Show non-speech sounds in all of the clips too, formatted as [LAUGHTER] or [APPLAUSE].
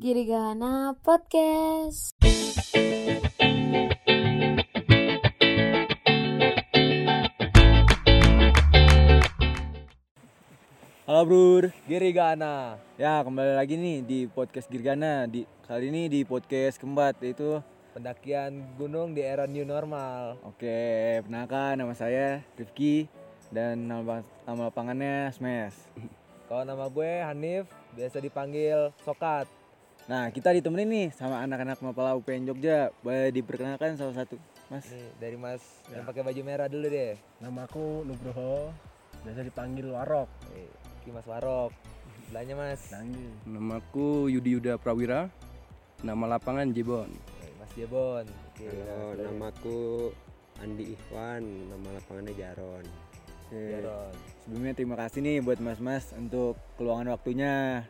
Girigana Podcast. Halo Brur, Girigana. Ya kembali lagi nih di podcast Girigana. Di kali ini di podcast keempat yaitu pendakian gunung di era new normal. Oke, perkenalkan nama saya Rifki dan nama, nama lapangannya Smash. Kalau nama gue Hanif, biasa dipanggil Sokat. Nah kita ditemenin nih sama anak-anak Mapala UPN Jogja. Boleh diperkenalkan salah satu, Mas. Nih dari Mas yang pakai baju merah dulu deh. Nama aku Nugroho, biasa dipanggil Warok. Ki Mas Warok. Belanya Mas. Panggil. Namaku Yudi Yuda Prawira. Nama lapangan Jebon. Mas Jebon. Oke, Halo, Mas namaku Andi Ikhwan, nama lapangannya Jaron. Oke. Jaron. Sebelumnya terima kasih nih buat Mas-Mas untuk keluangan waktunya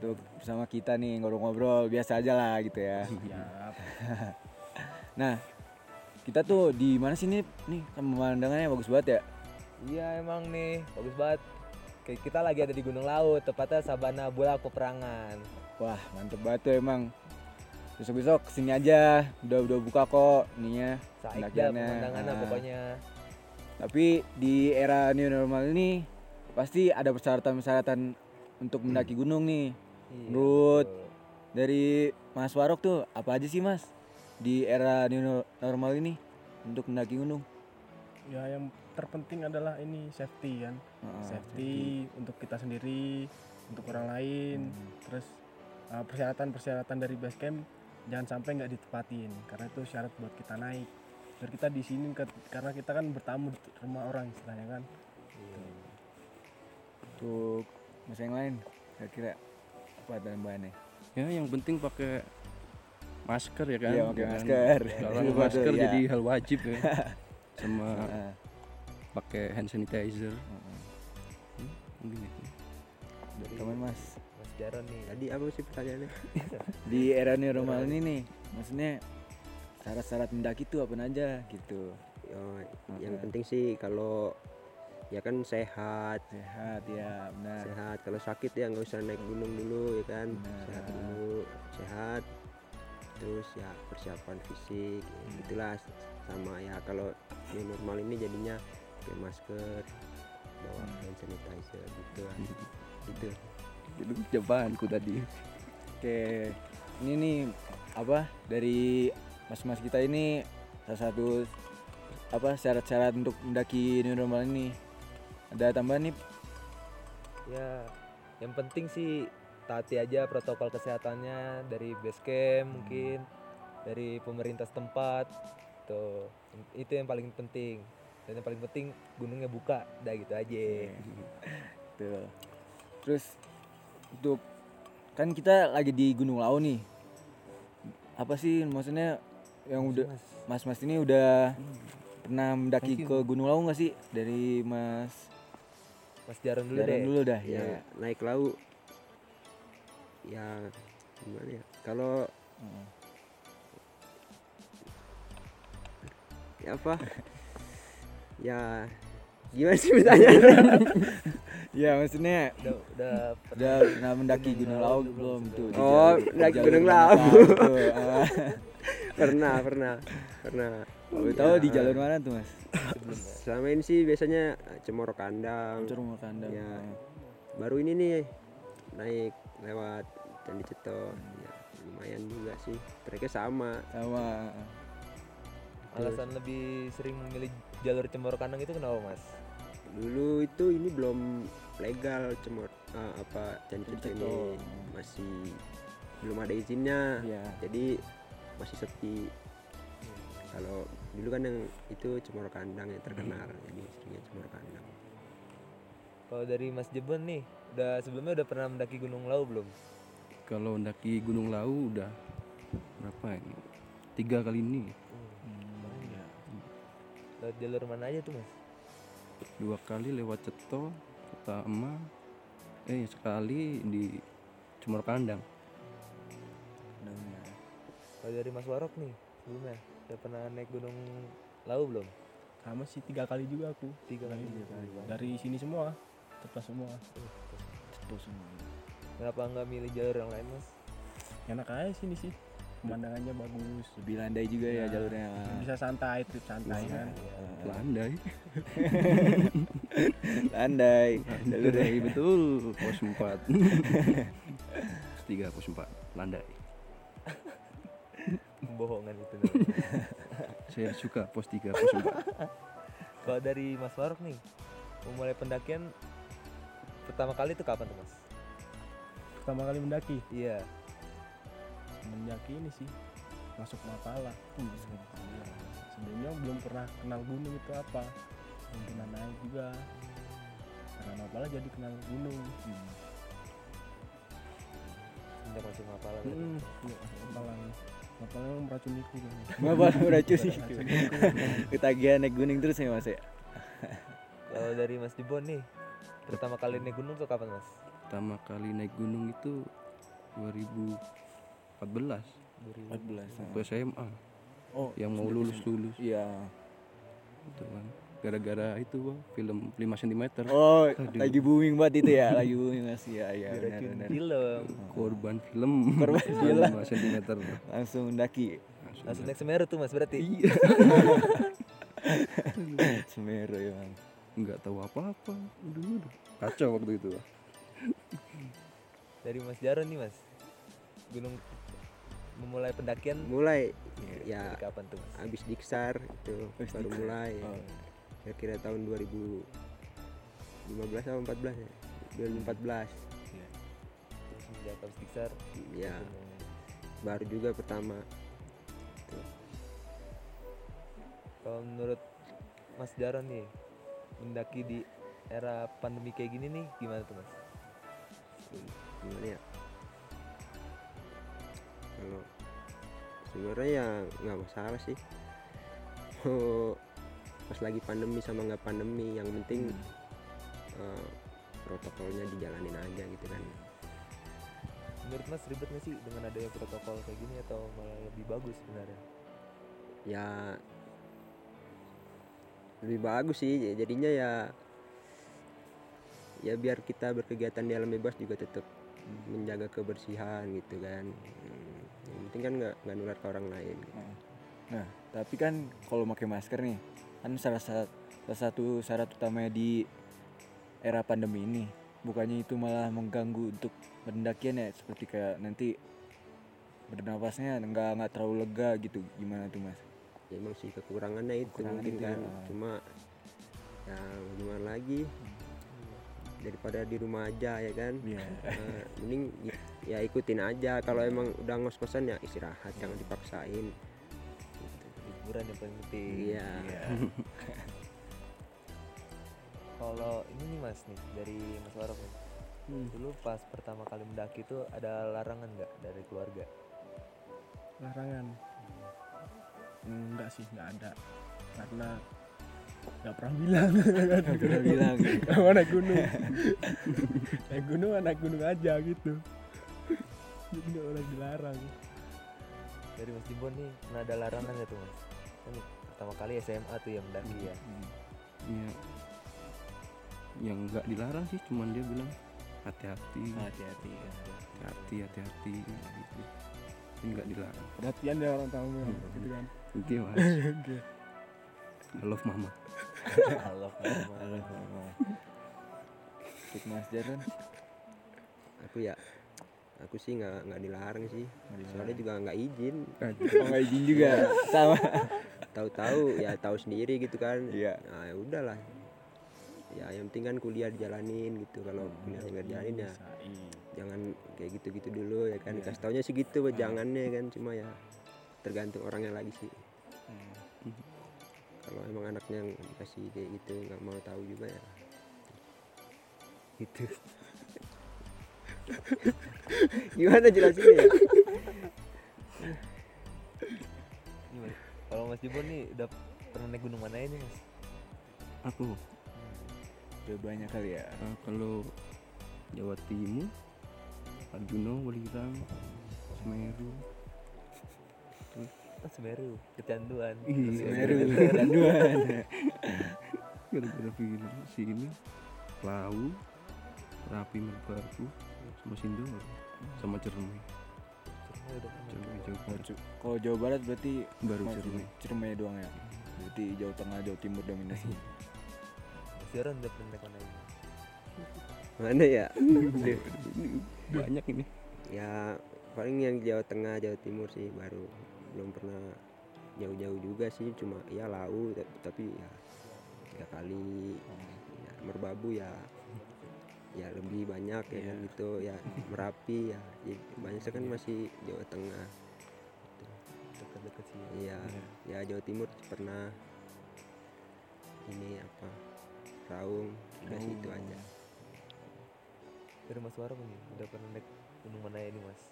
untuk bersama kita nih ngobrol-ngobrol biasa aja lah gitu ya. Siap. [LAUGHS] Nah kita tuh di mana sih nih? Nih kan pemandangannya bagus banget ya. Iya emang nih, bagus banget. Kayak kita lagi ada di Gunung Laut, tepatnya Sabana Bulak Peperangan. Wah mantep banget tuh emang Besok-besok ke sini aja Udah udah buka kok ininya Saik dah pemandangannya Ah. pokoknya. Tapi di era new normal ini Pasti ada persyaratan-persyaratan Untuk mendaki gunung nih Iya, Menurut betul. Dari Mas Warok tuh Apa aja sih mas Di era new no- normal ini Untuk mendaki gunung Ya yang terpenting adalah ini safety kan. Heeh, safety untuk kita sendiri, untuk orang lain. Hmm. Terus uh, persyaratan-persyaratan dari base camp jangan sampai nggak ditepatin karena itu syarat buat kita naik. Biar kita di sini karena kita kan bertamu di rumah orang istilahnya kan. Untuk Mas yang lain Kira-kira Apa tambahannya Ya yang penting pakai masker ya kan. Iya, pakai masker. [LAUGHS] Kalau Betul, masker iya. jadi hal wajib ya. [LAUGHS] Sama pakai hand sanitizer. heeh. Mungkin itu. Dari teman mas Mas Jaron nih. Tadi apa sih pertanyaannya? [LAUGHS] di era new normal ini nih maksudnya syarat-syarat mendaki itu apa aja gitu Oh, yang penting sih kalau ya kan sehat, sehat ya benar sehat. Kalau sakit ya nggak usah naik gunung dulu ya kan. Benar. Sehat dulu, sehat. Terus ya persiapan fisik, ya Hmm. gitulah sama ya kalau new normal ini jadinya pakai masker, bawa Hmm. hand sanitizer gitu. lah. Gitu. Itu jawabanku tadi. oke ini nih apa dari mas-mas kita ini salah satu apa syarat-syarat untuk mendaki new normal ini ada tambahan nih Ya, yang penting sih taati aja protokol kesehatannya dari base camp mungkin dari pemerintah setempat. Tuh, itu yang paling penting. Dan yang paling penting gunungnya buka, dah gitu aja. [LAUGHS] tuh terus untuk kan kita lagi di Gunung Lau nih apa sih maksudnya yang udah Mas. mas-mas ini udah pernah mendaki ke Gunung Lau nggak sih dari Mas Mas Jaron dulu Jaron deh. dulu dah ya ya. naik laut ya gimana ya kalau Heeh. ya apa [LAUGHS] ya gimana sih pertanyaannya [LAUGHS] Ya maksudnya Udah udah udah pernah mendaki Gunung Lau belum tuh? Oh, mendaki Gunung Lau. Ah. [LAUGHS] pernah pernah pernah Boleh tahu di Ya, jalur mana tuh mas? sebelumnya. selama ini sih biasanya Cemoro Kandang Curug Kandang. Ya. baru ini nih naik lewat Candi Ceto ya, lumayan juga sih treknya sama Sama. Alasan lebih sering memilih jalur Cemoro Kandang itu kenapa, Mas? dulu itu ini belum legal Cemor ah, apa Candi Ceto ini masih belum ada izinnya Iya. jadi masih sepi kalau dulu kan yang itu Cemoro Kandang yang terkenal jadi seringnya Cemoro Kandang Kalau dari Mas Jebon nih, udah sebelumnya udah pernah mendaki Gunung Lau belum? Kalau mendaki Gunung Lau udah berapa ini? Tiga kali ini. Iya. Lewat jalur mana aja tuh, Mas? Dua kali lewat Ceto, pertama eh sekali di Cemor Kandang. Kandangnya. Kalau dari Mas Warok nih, sebelumnya udah pernah naik Gunung Lau belum? Sama sih tiga kali juga aku. Tiga kali. Dari sini semua, tepat semua. Ceto semua. Kenapa nggak milih jalur yang lain, Mas? enak aja sini sih pemandangannya bagus lebih landai juga ya, Ya, jalurnya bisa santai trip santai Bisa. kan landai [LAUGHS] landai jalurnya landai betul pos 4 [LAUGHS] pos 3 pos 4 landai Pembohongan itu. [LAUGHS] saya suka pos 3 pos 4 [LAUGHS] Kalau dari Mas Warok nih, memulai pendakian pertama kali itu kapan tuh Mas? pertama kali mendaki Iya. semenjak ini sih masuk Mapala sebelumnya belum pernah kenal gunung itu apa belum pernah naik juga karena Mapala jadi kenal gunung Sejak masuk Mapala. hmm. iya, Mapala Mapala emang meracuniku beracun sih Meracuniku. ketagihan naik gunung terus ya mas ya? Kalau dari Mas Dibon nih, pertama kali naik gunung tuh kapan Mas? pertama kali naik gunung itu 2014 14 waktu SMA oh yang mau lulus lulus iya. Itu kan gara-gara itu Bang, film 5 cm oh Aduh. lagi booming banget itu ya lagi booming mas iya iya benar film. korban film Korban [LAUGHS] film. 5 cm langsung mendaki Langsung naik Semeru tuh Mas berarti. iya [LAUGHS] Semeru ya bang nggak tahu apa-apa udah udah kacau waktu itu Bang. Dari Mas Jaron nih Mas. Gunung memulai pendakian mulai Iya. ya dari kapan tuh Mas? habis diksar itu baru diksar. mulai oh. Kira-kira tahun 2015 atau 14 ya? 2014 Semenjak habis diksar. ya baru juga pertama. Kalau menurut Mas Jaron nih, mendaki di era pandemi kayak gini nih gimana tuh Mas? gimana ya? Kalau sebenarnya ya nggak masalah sih. [LAUGHS] Mau pas lagi pandemi sama nggak pandemi yang penting eh, protokolnya dijalanin aja gitu kan. Menurut Mas ribet nggak sih dengan adanya protokol kayak gini atau malah lebih bagus sebenarnya? ya lebih bagus sih jadinya ya ya biar kita berkegiatan di alam bebas juga tetap menjaga kebersihan gitu kan. Hmm, yang penting kan nggak nggak nular ke orang lain. Nah, tapi kan kalau pakai masker nih, kan salah, sa- salah satu syarat utamanya di era pandemi ini, bukannya itu malah mengganggu untuk pendakian ya, seperti kayak nanti bernapasnya nggak nggak terlalu lega gitu, gimana tuh mas? ya emang sih kekurangannya itu Kekurangan mungkin itu kan. ya. cuma ya gimana lagi? Daripada di rumah aja ya kan? Iya. Eh, mending ya ikutin aja. Kalau emang udah ngos-ngosan ya istirahat. Jangan dipaksain Liburan yang paling penting. iya [LAUGHS] Kalau ini nih Mas nih dari Mas Warok nih. Dulu pas pertama kali mendaki itu ada larangan nggak dari keluarga? larangan enggak sih nggak ada karena nggak pernah bilang Nggak pernah [LAUGHS] bilang. kalau naik gunung naik gunung naik gunung aja gitu jadi nggak pernah dilarang Dari Mas Dibon nih pernah ada larangan nggak tuh Mas? Kan pertama kali SMA tuh yang mendaki ya. ya yang nggak dilarang sih cuman dia bilang hati-hati Hati-hati ya. hati hati-hati gitu Ini nggak dilarang perhatian ya orang tamu gitu kan oke mas [LAUGHS] Oke. I love mama [LAUGHS] Allah Mama. Halo, Mama. Untuk Mas Jaron, aku ya aku sih nggak nggak dilarang sih dilarang. soalnya juga nggak izin nggak izin juga, sama. Tahu-tahu ya tahu sendiri gitu kan. Iya. nah ya udahlah. Ya yang penting kan kuliah dijalanin gitu kalau kuliah nggak dijalanin ya jangan kayak gitu-gitu dulu ya kan. Iya. kasih taunya segitu jangannya kan cuma ya tergantung orangnya lagi sih. Kalau emang anaknya yang dikasih kayak gitu nggak mau tahu juga ya. Gitu. [LAUGHS] Gimana jelasinnya ya. Kalau Mas Dibon nih udah pernah naik gunung mana ini Mas? aku Udah banyak kali ya. eh, kalau Jawa Timur Arjuno Welirang Semeru Oh, Semeru, kecanduan. Semeru, kecanduan. [LAUGHS] gara-gara film sini Lau Rapi Merbabu sama sama Cermi Kalau Jawa Barat berarti baru Ciremai. Ciremai. Doang ya? Berarti Jawa Tengah Jawa Timur dominasi. [LAUGHS] Mas Jaron udah pernah naik mana ini? Mana ya? [LAUGHS] Banyak ini. Ya paling yang Jawa Tengah Jawa Timur sih baru. Belum pernah jauh-jauh juga sih cuma ya lau ta- tapi ya tiga kali. Ya, merbabu ya ya lebih banyak ya kan gitu ya merapi ya jadi banyak kan masih Jawa Tengah. Dekat-dekat sih iya ya Jawa Timur pernah ini apa Raung udah situ aja. Dari Mas Wara nih udah pernah naik gunung mana ini Mas?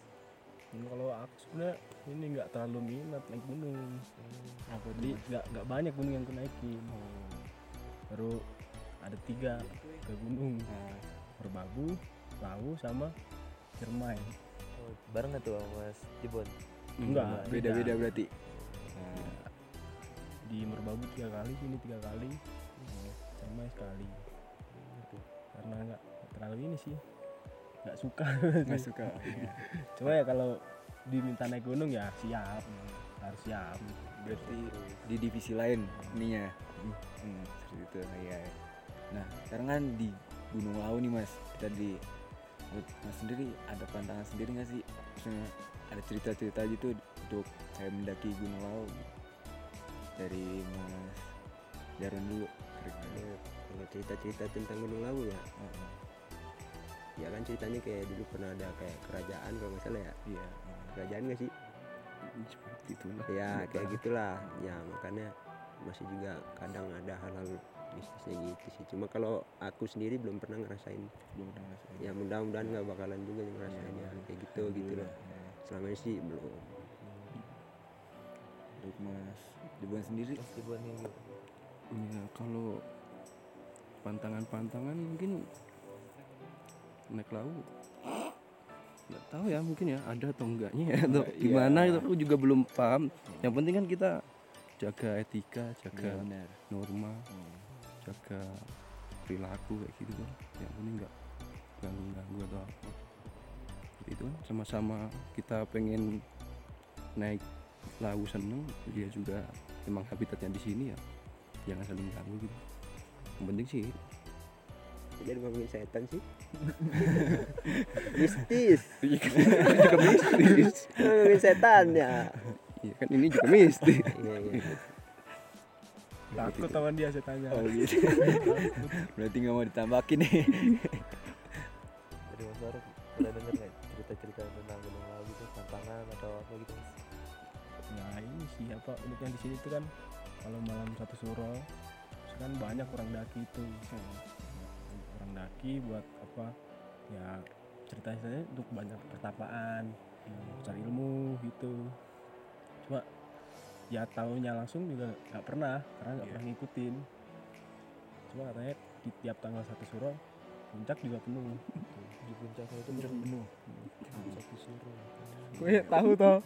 Ini kalau aku sebenarnya ini nggak terlalu minat naik gunung. Hmm. apa jadi nggak nggak banyak gunung yang aku naikin. Baru ada tiga ke gunung Merbabu Lawu sama Ciremai oh, bareng nggak tuh sama Mas Jebon? Enggak beda-beda berarti. Di Merbabu tiga kali sini tiga kali Ciremai sekali. Gitu. karena nggak nggak terlalu ini sih nggak suka. Nggak suka. [LAUGHS] Cuma ya kalau diminta naik gunung ya siap harus siap. Berarti di divisi lain ininya. Hmm, seperti itu. Iya iya. nah sekarang kan di Gunung Lawu nih mas. Kita di mas sendiri ada pantangan sendiri nggak sih? Maksudnya ada cerita-cerita gitu untuk kayak mendaki Gunung Lawu dari mas Jaron dulu kira-kira. kalau cerita-cerita tentang Gunung Lawu ya. Ya kan ceritanya kayak dulu pernah ada kayak kerajaan kalau nggak salah ya. Iya. Kerajaan nggak sih? Seperti itulah. Ya kayak gitulah. Ya makanya masih juga kadang ada hal-hal mistisnya gitu sih. Cuma kalau aku sendiri belum pernah ngerasain. Belum pernah ngerasain. ya mudah-mudahan nggak bakalan juga ngerasain ya kayak gitu gitu loh. Alhamdulillah, ya. selama ini sih belum. Untuk mas Jebon sendiri? Mas Jebon nih gitu. ya kalau pantangan-pantangan mungkin naik laut. Nggak tahu ya mungkin ya ada atau enggaknya ya atau Iya. gimana itu aku juga belum paham. Yang penting kan kita jaga etika jaga Iya, benar. norma. Hmm. Jaga perilaku kayak gitu kan. Yang penting nggak ganggu ganggu atau apa. Seperti itu kan. Sama-sama kita pengen naik lawu seneng dia juga emang habitatnya di sini ya jangan saling ganggu gitu. Yang penting sih jadi ngomongin setan sih. [LAUGHS] Mistis. Juga mistis. Ngomongin setan ya. Iya kan ini juga mistis. Iya iya takut sama dia saya tanya. Oh gitu. [LAUGHS] Berarti nggak mau ditambahin nih. dari Mas Wara pernah denger nggak cerita-cerita tentang gunung lawu gitu tantangan atau apa gitu ya ini sih apa uniknya di sini tuh kan kalau malam satu suro kan banyak orang daki itu. Orang daki buat apa ya ceritanya untuk banyak pertapaan cari ilmu gitu. Cuma ya tahunya langsung juga nggak pernah karena nggak pernah ngikutin. Cuma katanya di tiap tanggal satu suro puncak juga penuh. Di puncaknya itu Puncak penuh. satu suruh gue tahu toh.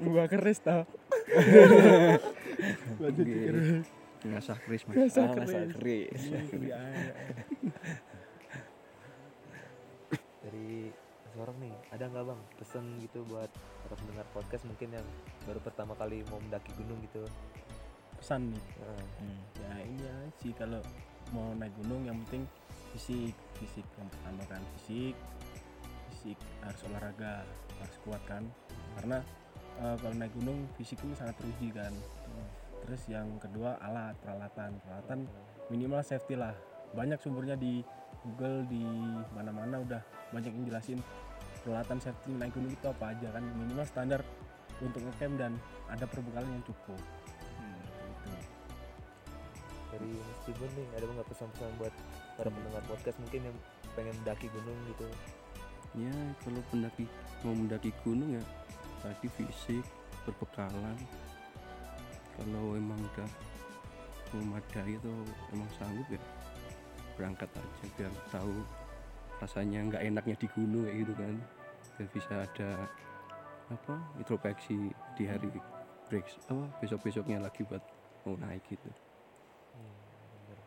Gua keris toh. [LAUGHS] Oke. keris ngasah mas Biasa Ah, masa keris. Warang nih ada nggak bang pesan gitu buat para pendengar podcast mungkin yang baru pertama kali mau mendaki gunung gitu? Pesan nih. Nah, Hmm. ya ini aja sih kalau mau naik gunung yang penting fisik fisik yang pertama kan fisik fisik harus olahraga harus kuat kan. Karena eh, kalau naik gunung fisik ini sangat teruji kan. Terus yang kedua alat peralatan peralatan minimal safety lah. Banyak sumbernya di Google di mana-mana udah banyak yang jelasin peralatan safety naik gunung itu apa aja kan? Minimal standar untuk ngecamp dan ada perbekalan yang cukup. Gitu. dari Mas Tibun nih ada nggak pesan-pesan buat para pendengar podcast mungkin yang pengen mendaki gunung gitu? Ya kalau pendaki mau mendaki gunung ya tadi fisik berbekalan. Kalau emang udah memadai atau emang sanggup ya berangkat aja biar tahu rasanya nggak enaknya di gunung kayak gitu kan biar bisa ada apa introspeksi di hari break apa besok besoknya lagi buat mau naik gitu. Hmm, bener.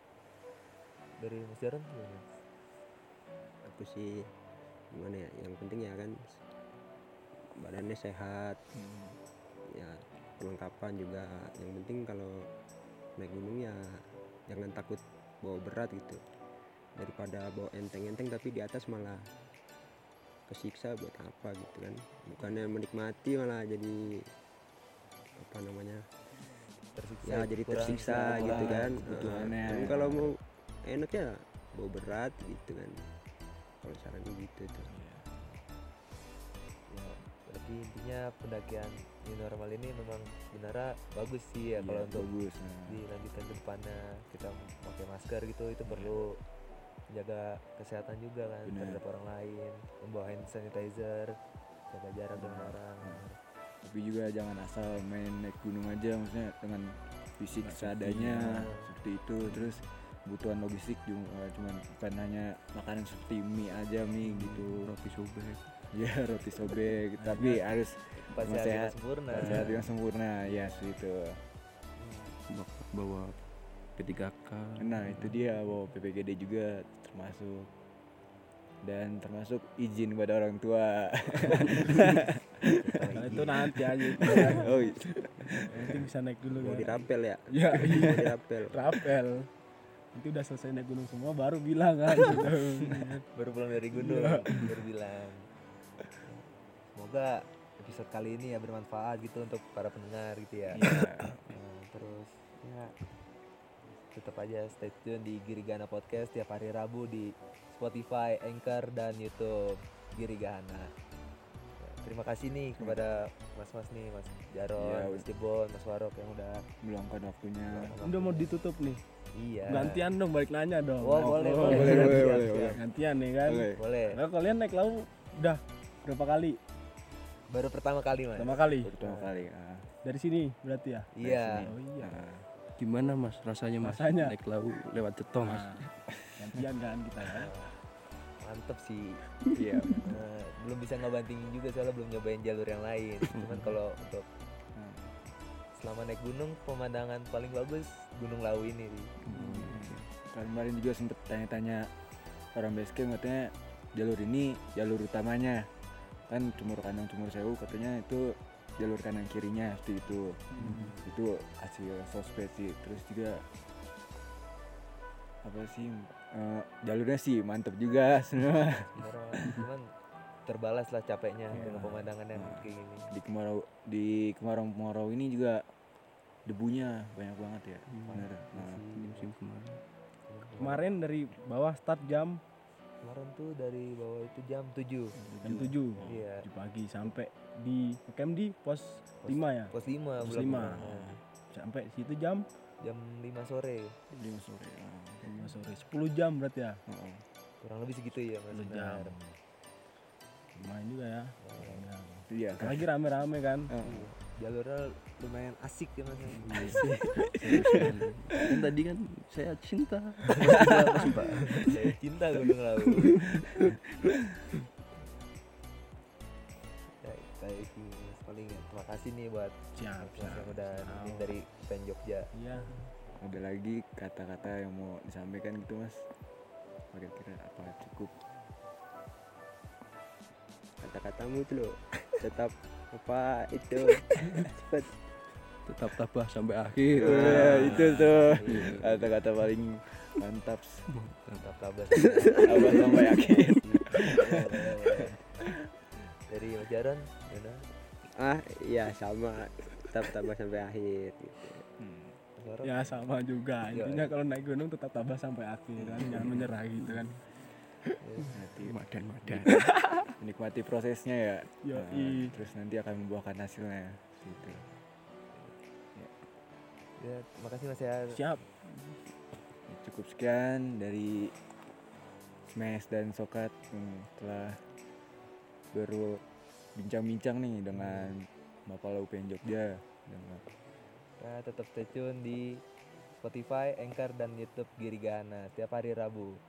dari Mas Jaran gimana? Aku sih gimana ya yang penting ya kan badannya sehat. Hmm. ya perlengkapan juga. Yang penting kalau naik gunung ya jangan takut bawa berat gitu. Daripada bawa enteng-enteng tapi di atas malah kesiksa buat apa gitu kan. Bukannya menikmati malah jadi apa namanya tersiksa ya jadi kurang tersiksa istirahat. gitu kan. kebutuhannya. Nah, kalau mau enak ya bawa berat gitu kan. Kalau sarannya gitu tuh ya, berarti intinya pendakian new normal ini memang sebenarnya bagus sih ya Iya, kalau untuk bagus. Nah. dilanjutkan ke depannya. Kita pakai masker gitu itu perlu jaga kesehatan juga kan Benar. terhadap orang lain membawa hand sanitizer jaga jarak dengan orang. Tapi juga jangan asal main naik gunung aja maksudnya dengan fisik Nggak seadanya sempurna. seperti itu. Terus kebutuhan logistik juga cuman bukan hanya makanan seperti mie aja mie gitu. Roti sobek. [LAUGHS] Ya roti sobek. [LAUGHS] Tapi harus pas Cuma sehat. sempurna. Sehat yang sempurna ya seperti itu. Bak- bawa P3K nah itu dia bawa PPGD juga termasuk dan termasuk izin kepada orang tua Kalau [LAUGHS] itu nanti aja kan. [LAUGHS] oh iya. Penting bisa naik dulu mau kan. dirapel ya Ya, iya. mau dirapel rapel. Nanti udah selesai naik gunung semua baru bilang kan. gitu. [LAUGHS] baru pulang dari gunung Iya. baru bilang semoga episode kali ini ya bermanfaat gitu untuk para pendengar gitu ya Iya. Nah, terus ya tetap aja stay tune di Girigana Podcast tiap hari Rabu di Spotify, Anchor dan YouTube Girigana. Ya, terima kasih nih kepada mas-mas nih, Mas Jaron, Iya, Mas Jebon, Mas Warok yang udah meluangkan waktunya Udah mau ditutup nih. iya. Gantian dong balik nanya dong. Oh, boleh, Oh, boleh, boleh, boleh, boleh, siap. boleh. Gantian nih kan. Boleh. Boleh. Nah, kalian naik laut udah berapa kali? Baru pertama kali, Mas. Pertama kali. pertama kali ah. Dari sini berarti ya? Iya. Oh iya. Ah. Gimana mas rasanya mas Rasanya? naik laut lewat jetong mas Nah, gantian kan kita ya. Mantep sih. iya Nah, belum bisa ngebantingin juga soalnya belum nyobain jalur yang lain. Cuman kalau untuk Ah. selama naik gunung pemandangan paling bagus Gunung Lawu ini sih. Kan kemarin juga sempet tanya-tanya orang basecamp katanya jalur ini jalur utamanya kan cumur kanan cumur sewu katanya itu jalur kanan kirinya seperti itu. Itu hasil sosmed sih. Terus juga apa sih eh, jalurnya sih mantep juga [LAUGHS] semua. Sebenarnya cuman terbalas lah capeknya Iya. dengan pemandangan yang Nah. kayak gini. di kemarau di kemarau kemarau ini juga debunya banyak banget ya. Bener. Nah, musim kemarin. Kemarin dari bawah start jam Kemarin tuh dari bawah itu jam 7 jam 7 Iya. di pagi sampai di camp di pos 5 ya. Pos 5 Pos belum lima. Nah, Sampai situ jam Jam 5 sore. lima sore ah. 5 sore. 10 jam berarti ya. Heeh. Kurang lebih segitu ya Mas. 10 jam. Lumayan juga ya. Ya. iya kan Lagi rame-rame kan. Heeh. Jalurnya lumayan asik ya Mas. [LAUGHS] kan tadi kan saya cinta [LAUGHS] Saya cinta Gunung Lawu. itu Mas. paling terima kasih nih buat Siap, Mas yang siap. udah siap. dari Pen Jogja. Iya. ada lagi kata-kata yang mau disampaikan gitu mas kira-kira apa cukup kata-katamu tuh loh tetap apa itu cepet [LAUGHS] tetap tabah sampai akhir Wah, itu tuh Iya. kata-kata paling mantap Tetap tabah. [LAUGHS] abah sampai akhir [LAUGHS] dari Jaron, gimana? ah iya sama tetap tambah sampai akhir gitu. Warok? Ya sama juga. Iya. Intinya kalau naik gunung tetap tabah sampai akhir kan. Jangan menyerah gitu kan. Nanti madan madan [LAUGHS] menikmati prosesnya ya Yoi. Nah, terus nanti akan membuahkan hasilnya gitu Ya, terima kasih Mas ya. Siap. Ya, cukup sekian dari Smash dan Sokat hmm, telah berbincang-bincang nih dengan Bapak Laupen Jogja dengan Ya, tetap stay tune di Spotify, Anchor, dan YouTube Girigana tiap hari Rabu.